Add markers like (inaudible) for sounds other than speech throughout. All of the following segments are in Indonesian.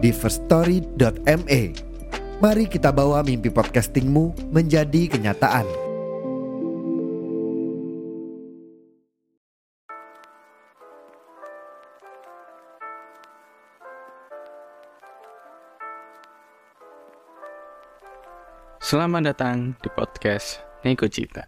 di firststory.me. Mari kita bawa mimpi podcastingmu menjadi kenyataan. Selamat datang di podcast Nego Cita.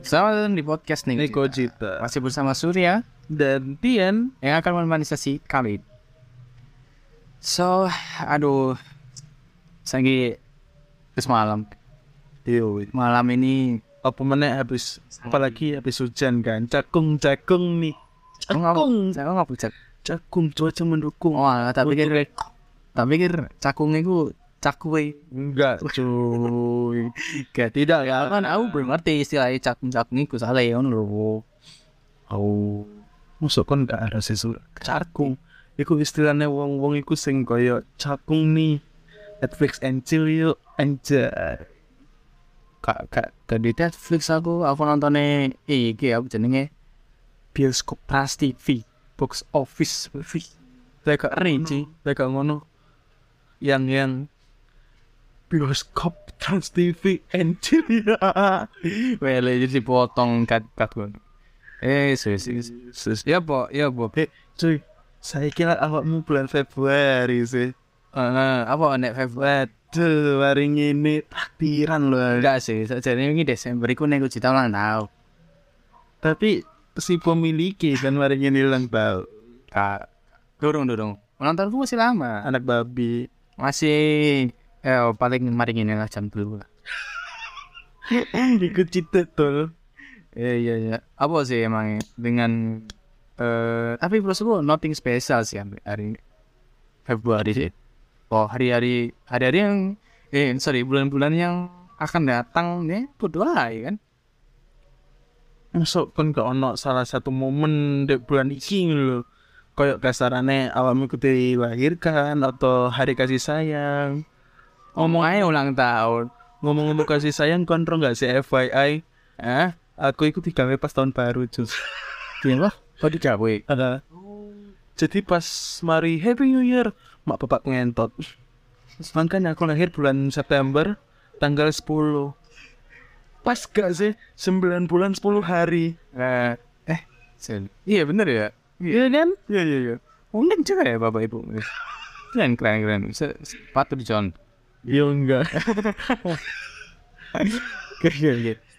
Selamat datang di podcast Nego, Cita. Cita Masih bersama Surya dan Tian yang akan memonetisasi kali. ini. So, aduh, lagi terus malam. yo Malam ini apa mana habis apalagi habis hujan kan cakung cakung nih cakung. Saya nggak bisa. cakung cuaca mendukung Oh, tapi pikir, tapi pikir cakung itu cakwe. enggak cuy Gak tidak ya Kan aku belum ngerti istilahnya cakung-cakung itu salah ya, lho. oh masuk kan gak ada sesuatu cakung Iku istilahnya wong-wong iku sing koyo cakung nih. Netflix and chill yuk anjay. Kak kak tadi Netflix aku. Aku nontonnya iki apa jenenge bioskop Trans TV box office. Movie Leka keren sih Leka ngono. Yang yang bioskop Trans TV and chill. Ya well jadi dipotong kat kat gue eh sus sus ya po ya po Eh, cuy, saya kira awakmu bulan Februari sih. Eh, apa nek Februari Tuh, hari ini takdiran loh. enggak sih jadi ini Desember iku nek cita ulang tahun Tapi si pemiliki kan hari ini ulang tahun. kak durung durung ulang tahunku masih lama Anak babi. masih eh paling mari ini lah jam dulu lah (laughs) Ikut cita tuh. Iya iya iya. Apa sih emang dengan eh tapi menurutku nothing special sih hari- Februari sih. Oh hari-hari hari-hari yang eh sorry bulan-bulan yang akan datang nih berdoa ya kan. Masuk kan gak ono salah satu momen di bulan iki lho. Kayak kasarannya awakmu ikut dilahirkan atau hari kasih sayang. Ngomong aja ulang tahun. Ngomong-ngomong kasih sayang kontrol gak sih FYI? Eh? Aku ikut digawe pas tahun baru cuy. (laughs) Gimana? Kok digawe? Ada. Jadi pas mari Happy New Year, mak bapak ngentot. Makanya aku lahir bulan September, tanggal 10. Pas gak sih? 9 bulan 10 hari. Eh, eh, sen- iya bener ya. Iya kan? Iya iya iya. Mungkin juga ya bapak ibu. Keren keren keren. Patut dicontoh. Iya enggak. (laughs) Oke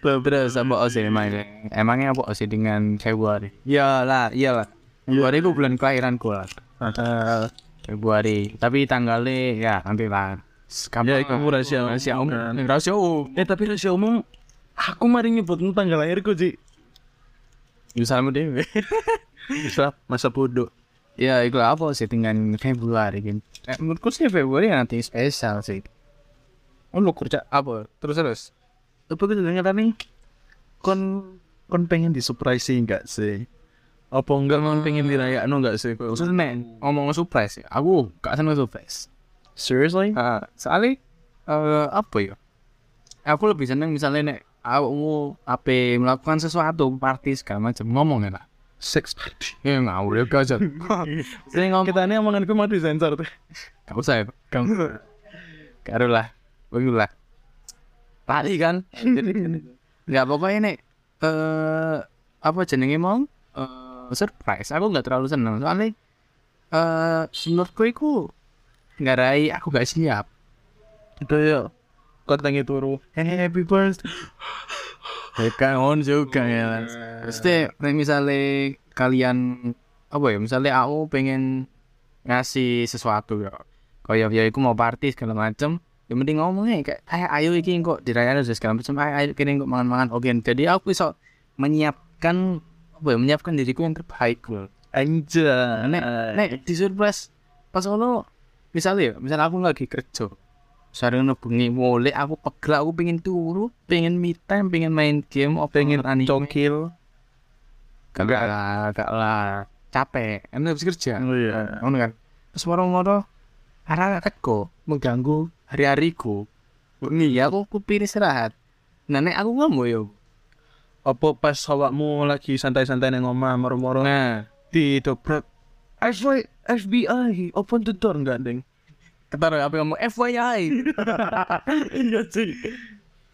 Terus apa sih emangnya? Emangnya apa sih dengan Februari? Iyalah, iyalah. Februari itu bulan kelahiranku lah. Februari. Tapi tanggalnya ya nanti lah. Ya, itu rahasia rahasia umum. umum. Rahasia umum. Eh tapi rahasia umum, aku mari nyebutmu tanggal lahirku Ji. Misalnya deh. (laughs) Bisa masa bodoh. ya itu apa sih dengan Februari gitu. Eh, menurutku sih Februari nanti spesial sih. Oh lu kerja apa? Terus terus. Apa tuh ternyata nih? Kon kon pengen disurprise enggak sih? Apa enggak kon pengen dirayakan enggak sih? Maksudnya nek ngomong surprise ya. Aku gak seneng surprise. Seriously? Ah, soalnya eh apa ya? Aku lebih seneng misalnya nek awakmu ape melakukan sesuatu party segala macam ngomong lah. Sex party. Ya ngawur ya gajah. Sering ngomong Kita ini omonganku mau disensor tuh. gak usah ya. Gak Karo lah. Begitulah. Tadi kan. Enggak pokoknya nek eh apa jenenge mau eh surprise. Aku nggak terlalu seneng soalnya eh menurutku iku ngarai aku gak siap. Itu ya. Kontangnya turu. Happy birthday. Ya kan on juga ya. Pasti misalnya kalian apa ya misalnya aku pengen ngasih sesuatu ya kayak ya aku mau party segala macem yang penting ngomongnya kayak ayo, ayo iki kok dirayain aja segala macam ayo, ayo kini kok mangan-mangan oke jadi aku bisa menyiapkan apa ya menyiapkan diriku yang terbaik loh Anjay. nek nek di surprise pas ngono misalnya ya misal aku lagi kerja sehari ngono bengi mulai aku pegel aku pengen turu pengen me time pengen main game oh pengen anime cokil. kagak lah kagak lah capek emang habis kerja Oh iya. kan terus moro-moro arah teko mengganggu hari-hariku bengi ya aku kupir istirahat. Nah nek aku nggak mau yo. Apa pas awakmu lagi santai-santai nang omah moro-moro nah didobrak. FBI FBI open the door enggak ding ketaruh apa ngomong FYI iya sih.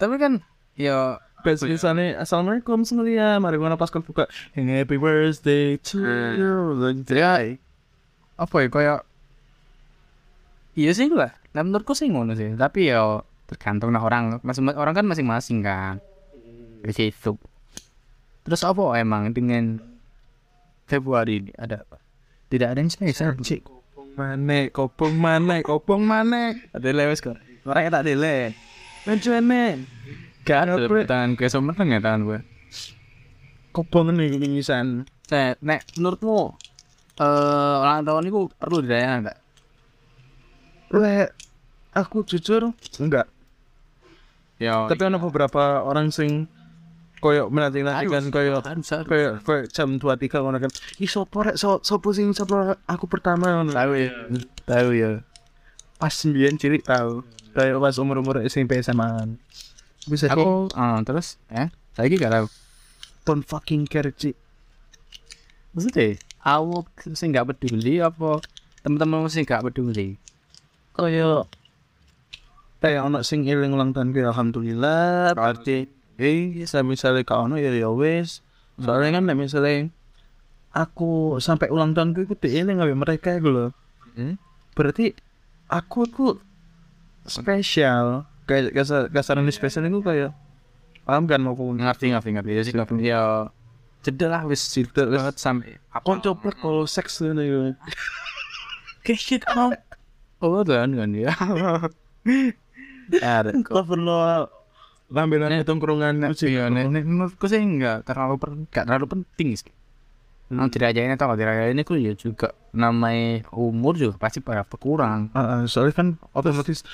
Tapi kan ya? Pas misalnya Assalamualaikum semuanya Mari gua pas kau buka. Happy birthday to you. Ya, apa ya kayak iya sih lah nah menurutku sih ngono sih. Tapi ya tergantung nah orang. Masing orang kan masing-masing kan. Dari situ terus apa emang dengan Februari ini? Ada apa tidak ada yang spesial Cik? Kopong mana Kopong mana Kopong mana? Ada lewes kok. Orangnya tak dele Benjamin gak ada tangan gue semeneng ya tangan gue. Kopong nih mimisan Nek, nek menurutmu eh ulang tahun itu perlu dirayakan enggak? Le Aku jujur Enggak. Ya, Tapi ada beberapa orang sing Koyok menanti-nantikan Koyok harus harus. Koyok Koyok jam 2-3 ngono kan. Ih sopo rek so, Sopo sing sopo Aku pertama tahu ya, tahu ya. Pas sembilan cilik tahu Kayak pas umur-umur SMP SMA Bisa Aku, ah, terus, eh, lagi gak tahu. don't fucking care cik. Maksudnya, aku sih nggak peduli apa? Teman-teman sih nggak peduli. Kayak Kayak ono sing iling ulang tahun gue alhamdulillah. Berarti eh saya misalnya kau ono ya ya wes soalnya kan misalnya aku sampai ulang tahun gue ikut iling ngabe mereka gue loh Hmm? berarti aku tuh spesial. Kayak kasar kasaran spesial itu kayak paham kan mau aku Ngerti ngerti ngerti. Ya sih ngerti. Ya, jeda lah wis. Jeda banget sampai aku coba kalau seks gitu ya? Kayak shit oh. Oh, kan kan ya. Perlu lambelan itu kerungan nek, nek menurutku sih enggak terlalu per, enggak terlalu penting sih. Nah, dirayain atau nggak dirayain itu ya juga namanya umur juga pasti pada berkurang. Ah, ah, soalnya kan otomatis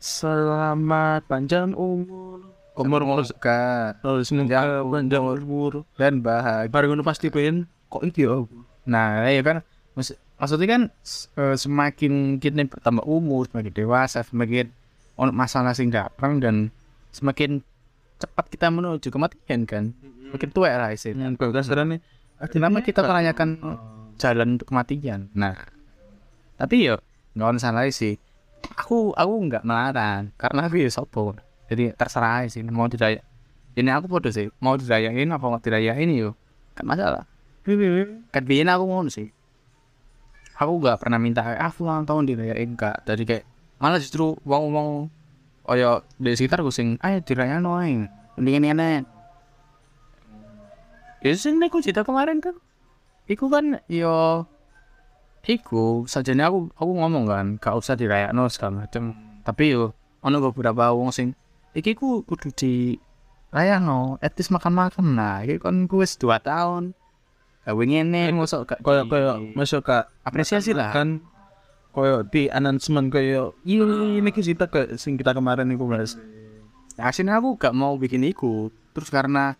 selamat panjang umur. Umur umur suka terus Panjang panjang umur. dan bahagia. baru pasti pengen kok ini ya? Nah, ya kan Maksud- maksudnya kan eh, semakin kita bertambah umur, semakin dewasa, semakin masalah sing datang dan semakin cepat kita menuju kematian kan. Makin tua lah kasaran nih Kenapa kita menanyakan jalan untuk kematian? Nah, tapi yo nggak salah sih. Aku aku nggak melarang karena aku ya sopo. Jadi terserah sih mau diraya. Ini aku bodoh sih mau dirayain apa nggak dirayain yo kan masalah. Kan biyen aku ngono sih. Aku nggak pernah minta ah ulang tahun dirayain kak. Jadi kayak malah justru wong-wong oh ya di sekitar gue sing ayo dirayain noing. Mendingan ini Ya sing nek cerita kemarin kan. Iku kan yo iku sajane aku aku ngomong kan gak usah dirayakno segala macam. Tapi yo ono beberapa wong sing iki ku kudu di rayakno, at least makan-makan nah. Iki kan wis 2 tahun. Gawe ngene mosok gak kayak di- kayak masuk kak apresiasi lah. kan kayak di announcement kayak ini ini kita ke sing kita kemarin itu mas Nah, aslinya aku gak mau bikin iku. Terus karena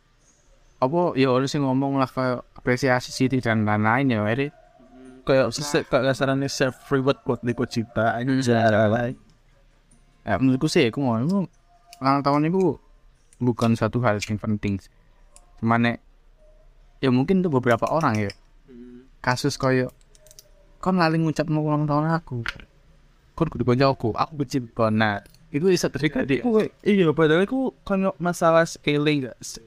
apa ya orang sing ngomong lah kayak apresiasi City dan lain-lain ya, jadi kayak sesek kayak kasarannya self reward buat lipo cipta aja ya menurutku sih aku mau ulang tahun itu bukan suatu hal yang penting cuma nek ya mungkin untuk beberapa orang ya. Kasus koyo kon lali ngucap mau ulang tahun aku. Kon kudu koncoku aku benci kon nah itu bisa terjadi iya padahal itu kan masalah scaling gak sih?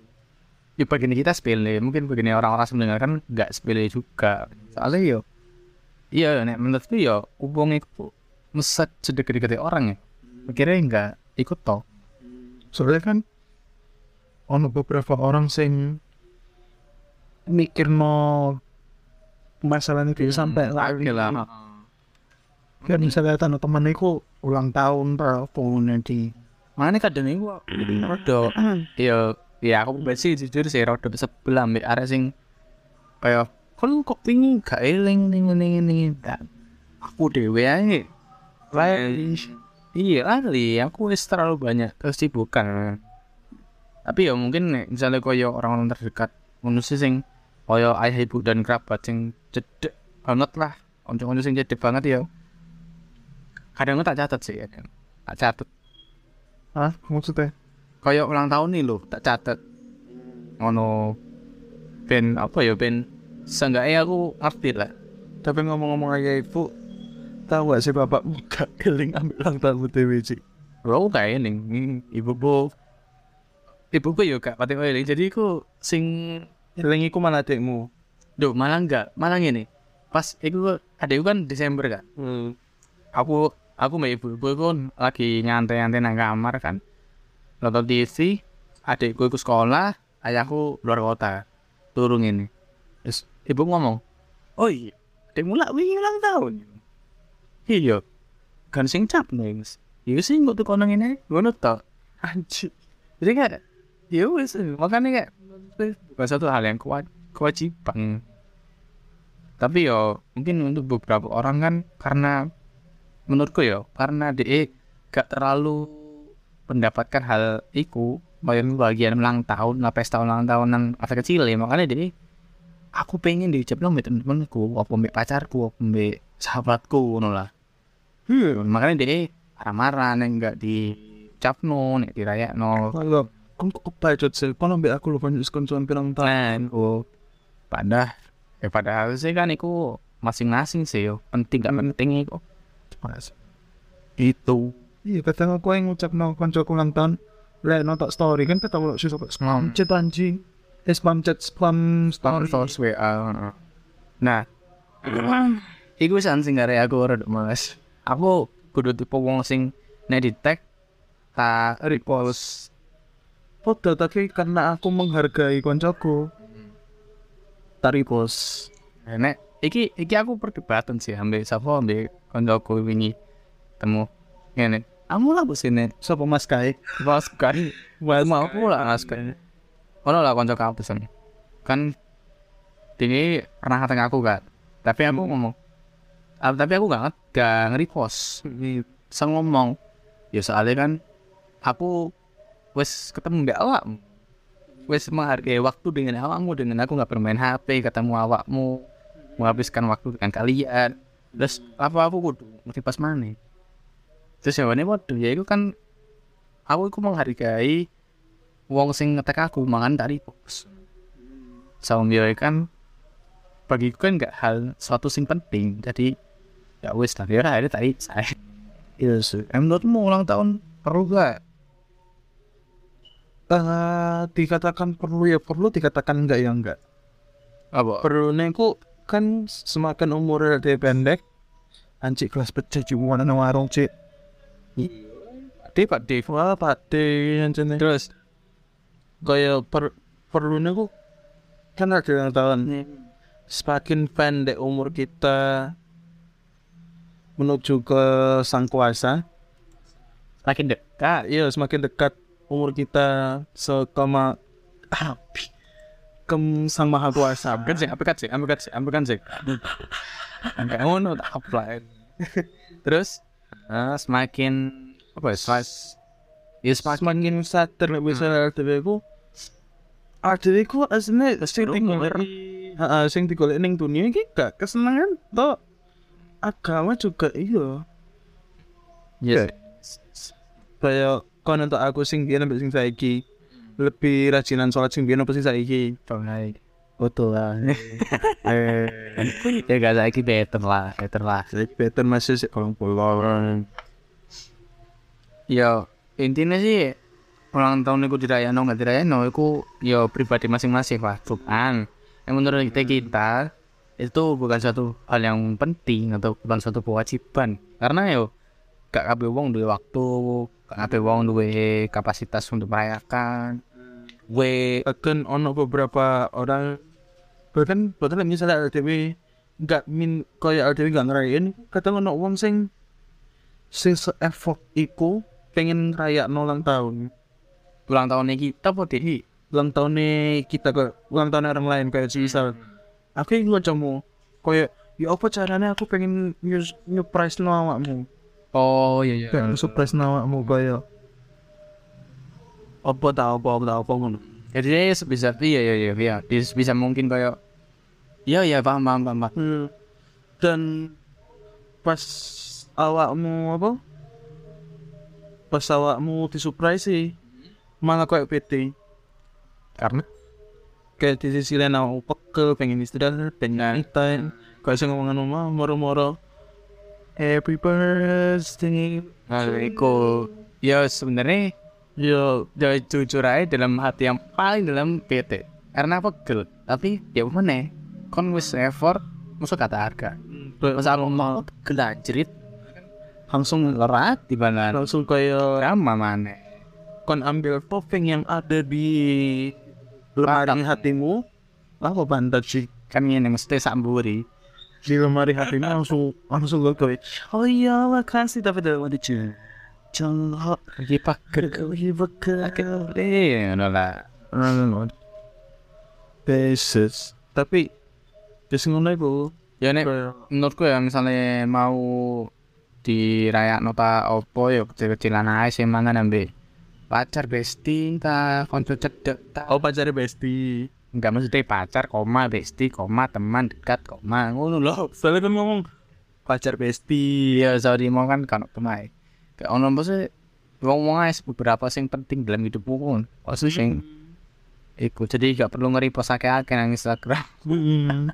ya begini kita sepele mungkin begini orang-orang sebenarnya kan nggak sepele juga. Soalnya yo iya nek menurutku yo hubung itu meset sedekat-dekatnya orang ya. Akhirnya nggak ikut toh. Soalnya kan ono beberapa orang sing mikir no masalahnya dia sampai lari lah. Kan misalnya tanda temen iku ulang tahun berapa nanti mana kadang itu rodo (clears throat) ya ya aku sih jujur sih rodo sebelah ambek arek sing kayak kon kok pingin gak eling ning ning gak aku dhewe ae. Lali iya lali aku wis terlalu banyak kesibukan. Tapi ya mungkin misalnya koyo orang-orang terdekat sih sing koyo ayah ibu dan kerabat sing cedek banget lah. Onco-onco sing cedek banget ya. Kadang tak catat sih ya tak catat. Hah? Maksudnya? koyo ulang tahun nih lo tak catat. Ngono ben apa ya ben seenggaknya aku ngerti lah. Tapi ngomong-ngomong kayak ibu, tahu gak sih bapak gak keling ambil ulang tahun dewe sih? Lo kayak ini ibu bu ibu bu juga pati ini jadi aku sing Keling iku mana adekmu? Duh malah enggak. Malah gini pas itu adekku kan Desember kan Hmm. aku aku sama ibu ibu kan lagi nyantai-nyantai nang kamar kan. Nonton TV adikku ikut sekolah ayahku luar kota. Turun ini terus ibu ngomong oh iya adikmu lah wingi ulang tahun. Iya. Kan sing cap nih iya sih nggak tuh konong ini ngono tok anjir. Jadi kayak ya wis makanya kayak bukan satu hal yang kuat kewajiban tapi yo mungkin untuk beberapa orang kan karena menurutku ya karena dia gak terlalu mendapatkan hal iku bagian bagian ulang tahun lah pesta ulang tahun nang masa kecil ya makanya dia aku pengen diucap lo temen-temenku apa mbak pacarku apa mbak sahabatku ngono lah. Hmm, makanya dia marah-marah neng gak diucap no nek dirayak no Kalau kon kok kebajot sih, kon ambil aku lupa nyus konsumen pirang tahun. iku pada ya padahal sih kan iku masing-masing sih yo penting gak penting iku Mas. itu Iya, kadang aku yang ngucap no konco ulang tahun. Lek nonton story kan kita tahu sih sobat spam chat anjing. Eh spam chat spam story. Stories WA. Nah, (clears throat) iku san sing gare aku rada males. Aku kudu tipe wong sing nek di tag tak repost. Foto tapi karena aku menghargai koncoku. Tak repost. Nek iki iki aku perdebatan sih ambek sapa ambek kancaku wingi temu ngene. Kamu lah bos ini Sopo Mas Kai? Mas Mas mau aku lah mas kan Ono lah kampus ini. Kan ini pernah katanya aku kan. Tapi aku ngomong ah, tapi aku gak gak nge-repost. Saya ngomong ya soalnya kan aku wes ketemu mbak awakmu. Wes menghargai waktu dengan awakmu dengan aku nggak bermain HP ketemu awakmu menghabiskan waktu dengan kalian. Terus apa aku kudu ngerti pas mana? Terus jawabannya waduh ya itu kan aku itu menghargai wong sing ngetek aku mangan bos sama dia kan bagiku kan nggak hal suatu sing penting jadi ya wes lah dia akhirnya tadi saya iya sih em menurutmu ulang tahun perlu gak Eh, dikatakan perlu ya perlu, dikatakan enggak ya enggak. apa Perlunya ku kan semakin umur dia pendek, anjing kelas pecah cuma nang warung cik. dia pak Dev Wah, Pak D anjing. terus kayak per perlunya ku kan ada yang tahun semakin pendek umur kita menuju ke sang kuasa makin dekat iya semakin dekat umur kita sekema api. Ke sang maha kuasa. Kan sih ambekan sih ambekan sih ambekan sih. Kayak ngono tak apply terus ah, semakin apa ya semakin ya semakin sadar nek bisa RDW ku RDW ku aslinya sing digolek heeh sing digolek ning dunia iki gak kesenangan to agama juga iya. Yes kayak kon untuk aku sing biyen ambek sing saiki. Lebih rajinan sholat sing biyen apa sing saiki? Baik. Betul lah. Eh. (laughs) Ya gak saiki better lah better lah. Better masih sih kalau pulang ya intinya sih ulang tahun itu dirayano nggak dirayano itu ya pribadi masing-masing lah bukan. Yang menurut kita kita itu bukan suatu hal yang penting atau bukan suatu kewajiban. Karena yo gak kabeh wong duwe waktu gak kabeh wong duwe kapasitas untuk merayakan. We bahkan ono beberapa orang bahkan bahkan misalnya LDW nggak min kayak LDW nggak ngerayain kadang ono wong sing sing se effort iku pengen ngeraya ulang tahun. Ulang tahunnya kita apa deh ulang tahunnya kita ke ulang tahun orang lain kayak misal aku ingin ngocokmu kayak ya apa caranya aku pengen news surprise no awakmu Oh iya iya. kayak surprise no awakmu kayak apa tau apa apa tau apa ngono Jadi dia bisa iya iya iya iya. Bisa mungkin kayak Iya iya paham paham paham. paham. Hmm. dan pas awakmu apa pas awakmu di surprise sih malah kayak PT Karena kayak di sisi lain aku pegel pengen istirahat pengen time kayak saya ngomongan mama moro-moro happy birthday iku ya sebenarnya yo ya jujur aja dalam hati yang paling dalam PT karena pegel tapi ya mana? Kon wis effort masuk kata harga? Masa aku mau pegel anjrit? Langsung lerat di mana? Langsung kayak drama mana? Kon ambil topeng yang ada di lemari hatimu. Apa pantat sih? Kan ini mesti samburi di lemari hatimu langsung langsung gue kayak oh iya makasih tapi dalam hati cuy Jangan lagi bekal eh ngono lah. Basis. Tapi ya ngono iku. Ya nek menurutku ya misalnya mau dirayak nota opo ya kecil-kecilan aja sih mangan ambil pacar bestie ta konco cedek ta oh pacarnya bestie enggak mesti pacar koma bestie koma teman dekat koma. Ngono loh soalnya kan ngomong pacar bestie. Iya sorry mau kan kan pemain. Kayak ono apa sih? Ngomong aja beberapa sing penting dalam hidupmu pun maksudnya sing Iku jadi gak perlu ngeri pos akeh-akeh nang Instagram. Hmm.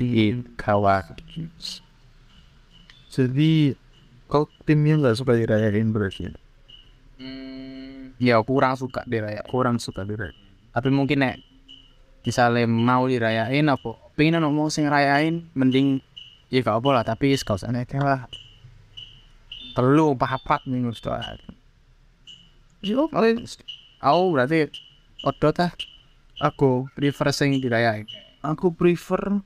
di kawan jadi kau timnya nggak suka dirayain berarti Hmm, ya kurang suka dirayain. Kurang suka dirayain tapi mungkin nek misalnya mau dirayain apa pengen ono mau sing rayain mending ya gak apa lah tapi gak usah nek lah. Telu papat minggu setelah yo paling aku berarti odo tah aku prefer sing dirayain. Aku prefer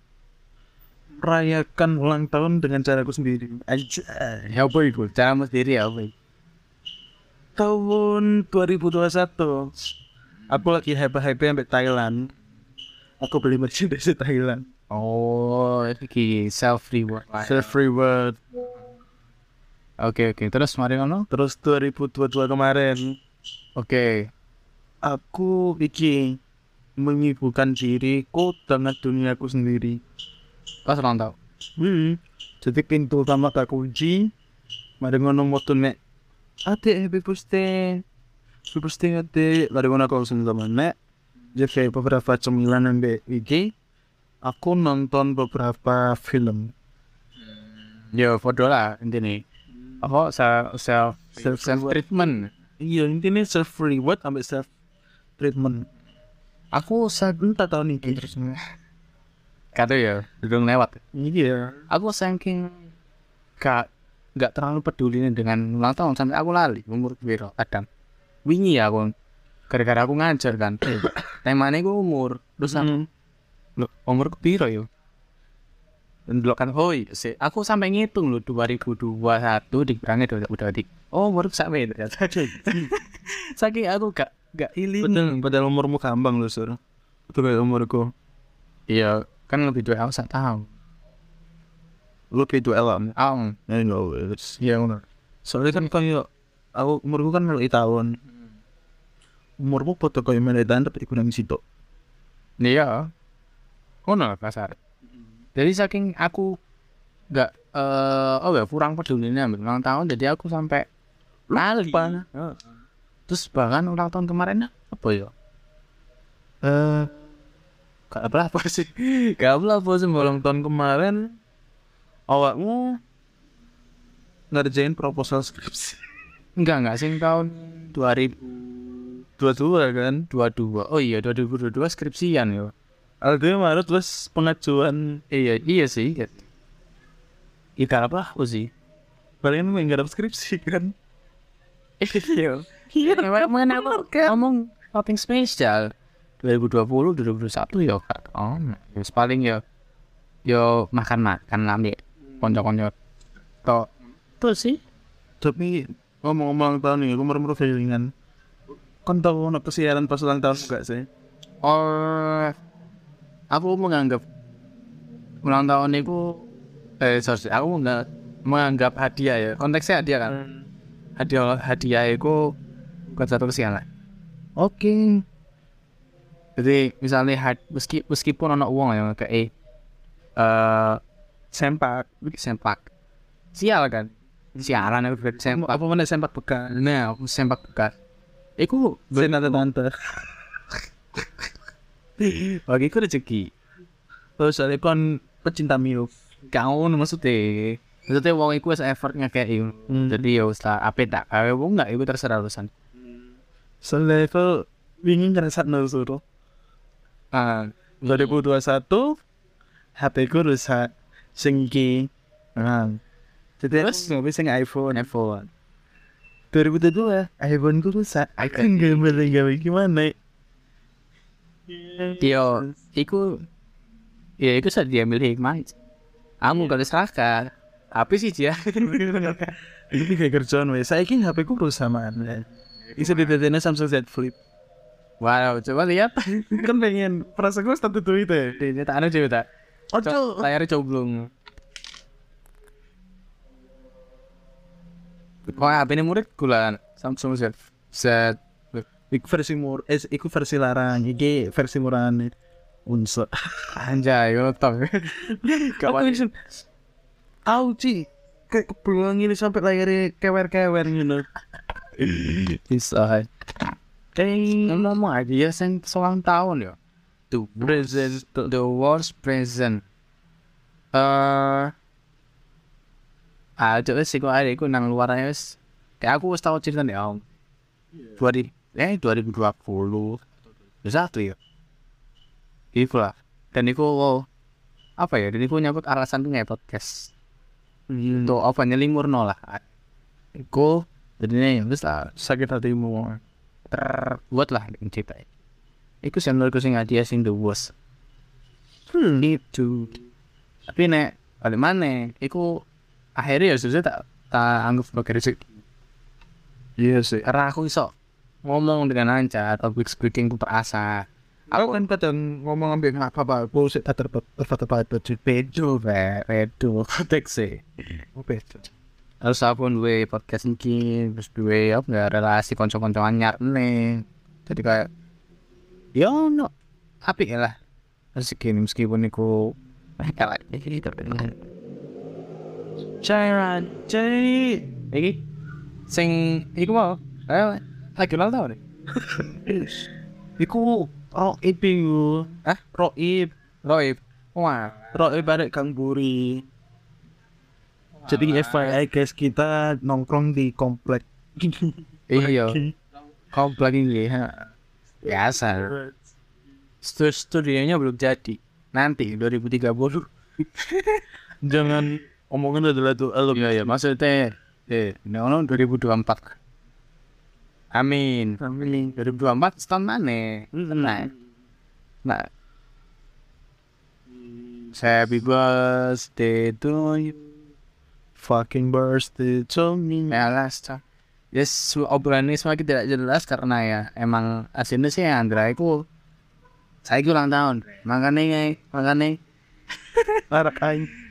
merayakan ulang tahun dengan caraku sendiri. Aja ya apa itu cara sendiri ya apa tahun 2021 aku lagi happy happy sampai Thailand. Aku beli merchandise di Thailand. Oh iki self reward self reward oke oke. Terus mari ngono terus 2022 kemarin. Oke. Aku iki menyibukkan diriku dengan duniaku sendiri. Pas ulang tahun hmm. jadi pintu utama tak kunci. Mari ngono moto nek ate happy birthday aku langsung sama nek jadi beberapa cemilan ambil iki aku nonton beberapa film. Ya foto lah intinya apa self self Self self treatment. Iya intinya self reward ambil self treatment aku sa entah tahun ini terus kado ya. Belum lewat. Iya. Aku saking gak gak terlalu peduli nih dengan ulang tahun. Sampai aku lali umur biro kadang wingi ya aku. Gara-gara aku ngajar kan. (coughs) Temanya aku umur terus aku Hmm. lo umur biro yo? Dulu kan iya sih aku sampai ngitung loh 2021 dikurangi udah udah di oh baru sampai ternyata (laughs) saking aku gak gak iling. Padahal padahal umurmu gampang loh sur. Kayak umurku? Iya kan lebih dua aku sak tahu lu kayak dua elam oh ya enggak iya benar soalnya kan kayak aku umurku kan meloi tahun umurmu foto kayak meloi tahun tapi dikurangi situ Iya. Ngono lah kasar. Jadi saking aku nggak eh oh ya kurang peduli ambil ulang tahun jadi aku sampai lali. Lupa. Heeh. Terus bahkan ulang tahun kemarin apa ya? eh Gak apa apa (laughs) sih. gak apa apa sih ulang tahun kemarin awakmu ngerjain proposal skripsi Enggak enggak sing tahun 2022. dua-dua kan Oh iya 2022 skripsian yo. Aldo Maret terus pengajuan Iya iya sih. Iya gak apa aku sih. palingan nggak dapat skripsi kan (laughs) Iya. Iya, memang apa ngomong shopping spesial 2020 2021 ya kak. Oh, ya paling ya yo makan-makan lah nih. Konco-konco. To. Tuh sih. tapi ngomong-ngomong tahun nih aku merem feelingan kan tau ono kesiaran pas ulang tahun enggak sih? Oh, aku menganggap ulang tahun itu eh sorry aku nggak menganggap hadiah ya. Konteksnya hadiah kan? Hadiah hadiah itu bukan satu kesialan. Oke. jadi misalnya had- meski meskipun anak uang yang kayak eh Sempak. sempak. Sial kan sialan aku berarti sempak Apa mana sempak bekas? nah aku sempak bekas Iku Sen tante-tante. (laughs) bagi ku rezeki Terus ada kon pecinta milf. kau maksudnya maksudnya wong iku wis effort ngekei Hmm. jadi ya wis lah apa tak gawe wong enggak iku terserah urusan Selevel ingin ngerasa suruh. ah 2021 HP ku rusak sing iki. Jadi Terus? nggak bisa iPhone. iPhone 2022 iPhone ku rusak. Aku nggak boleh gawe gimana. Yo, iku ya iku saat dia milih hikmah. Kamu kalau seraka, apa sih dia? (laughs) Ini kayak kerjaan wes. Saya kira HP ku rusak mana. Bisa didetenya Samsung Z Flip. wow, coba lihat. (laughs) kan pengen perasaan gue status Twitter. Ini tak anu coba tak. Co- Layarnya coblong. Ini murid gula Samsung Z Z Iku versi mur, eh, iku versi larang, iki versi murahan unsur. (laughs) anjay, yo top. Kapan ini? Au ci, kayak kebelang ini sampai layarnya kewer-kewer gitu. Bisa. Eh, Ngomong aja ya sen seorang tahun ya. The present the worst present. Eh ah coba sih kok ada iku nang luar aja wis. Kayak aku wis tau cerita nih om. Dua di eh 2020 satu ya. Iku lah. Dan iku wow, apa ya? Dan iku nyambut alasan tuh nggak podcast. Untuk apa nyelimurno lah. Iku jadi nih wis lah sakit hatimu. terbuat lah dengan cerita. Iku sih menurutku sing hadiah sing the worst. Hmm. Itu. Tapi nek balik mana? Iku akhirnya ya susah tak tak anggap sebagai rezeki. Iya sih. Karena aku iso ngomong dengan lancar, public speaking ku terasa. Aku kan kadang ngomong ambil nggak apa-apa, aku sih tak terbat terbat terbat Bedo, be, bedo, konteks sih. Bedo. Harus aku duwe podcast iki, terus duwe apa ya relasi konco-konco anyar nih. Jadi kayak ya no ya lah. Rezeki ini meskipun iku kalah Cairan, cai. iki sing iku mau eh lagi ulang tahun nih. Iku roib iku. Hah? Roib. Roib. Wah, Roib barek Kang Buri. Jadi FYI guys kita nongkrong di komplek. (laughs) iya. Komplek ini biasa. Stu- Studionya belum jadi. Nanti 2030. (laughs) Jangan omongan adalah tuh alum. Iya iya maksudnya eh no 2024. Amin. Amin. 2024 setahun mana? Nah. Nah. Happy birthday to you. Fucking birthday to me. Ya lah. Yes, obrolan ini semakin tidak jelas karena ya emang aslinya sih Andra itu saya ulang tahun. Makanya makanya (laughs) Arak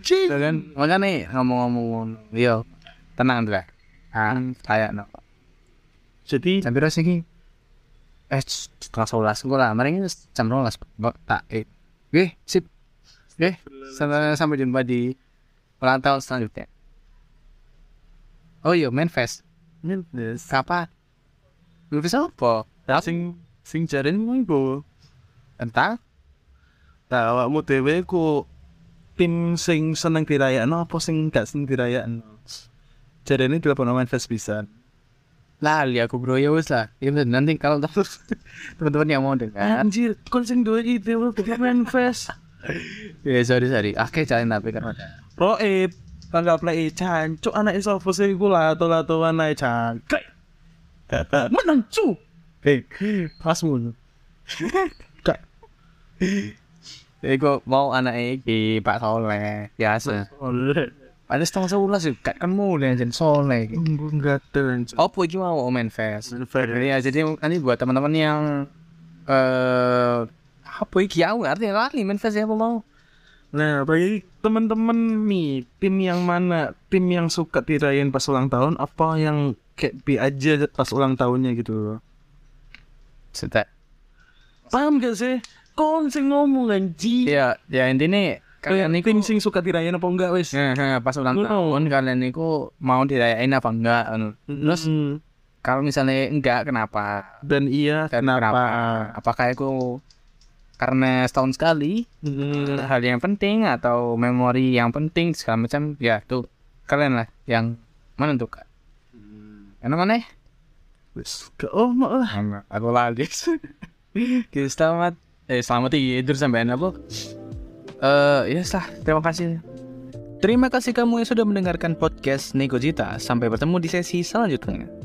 anjing. Tuh kan makanya ngomong-ngomong yo tenang Andra. Ah, kayak no. Jadi Sampai rasa ini eh setengah sebelas gue lah. Mending jam rolas kok tak eh. Oke, sip. Oke, sampai sampai jumpa di ulang tahun selanjutnya. Oh iya. Yes. Kapan? Lu bisa apa? sing sing jarin mau. Tentang? Nah, awakmu dhewe ku tim sing seneng dirayakno apa sing gak seneng dirayakno? Jarene dilebokno main fest pisan. Lali aku bro ya wes lah. Ya nanti kalau terus (laughs) teman-teman yang mau dengar. Anjir, kon sing duwe ide bukan main fest. (laughs) Ya sorry sorry. Oke jalan tapi kan ada. Roib, tanggal play cancuk anak iso fose iku lato-latoan ae cangkrek. Menang cu. Hei, pasmu. Kak, Iku mau anak iki Pak Soleh biasa. oleh. Ada setengah sebelas sih, kan kan mulai jadi Soleh. Enggak turun. Oh, iki mau main fest. Jadi ya, jadi nanti buat teman-teman yang eh apa iki aku ngerti lali manifestasi apa mau Nah, bagi teman-teman nih, tim yang mana? Tim yang suka dirayain pas ulang tahun apa yang kayak bi aja pas ulang tahunnya gitu loh. Sudah. Paham gak sih? Kon sing ngomong anjing. Ya, ya intinya Kayak kalian tim niku sing suka dirayain apa enggak wis? Nah, nah, pas ulang Ngono. tahun kalian niku mau dirayain apa enggak. Terus Hmm. kalau misalnya enggak kenapa? dan iya Dan kenapa? Apakah itu karena setahun sekali Hmm. hal yang penting atau memori yang penting segala macam ya tuh kalian lah yang menentukan. Enak mana? Wis, ke oh mau lah. Enggak, aku lali. (laughs) Oke, selamat eh selamat tidur sampai apa? Eh, ya lah, terima kasih. Terima kasih kamu yang sudah mendengarkan podcast Negojita. Sampai bertemu di sesi selanjutnya.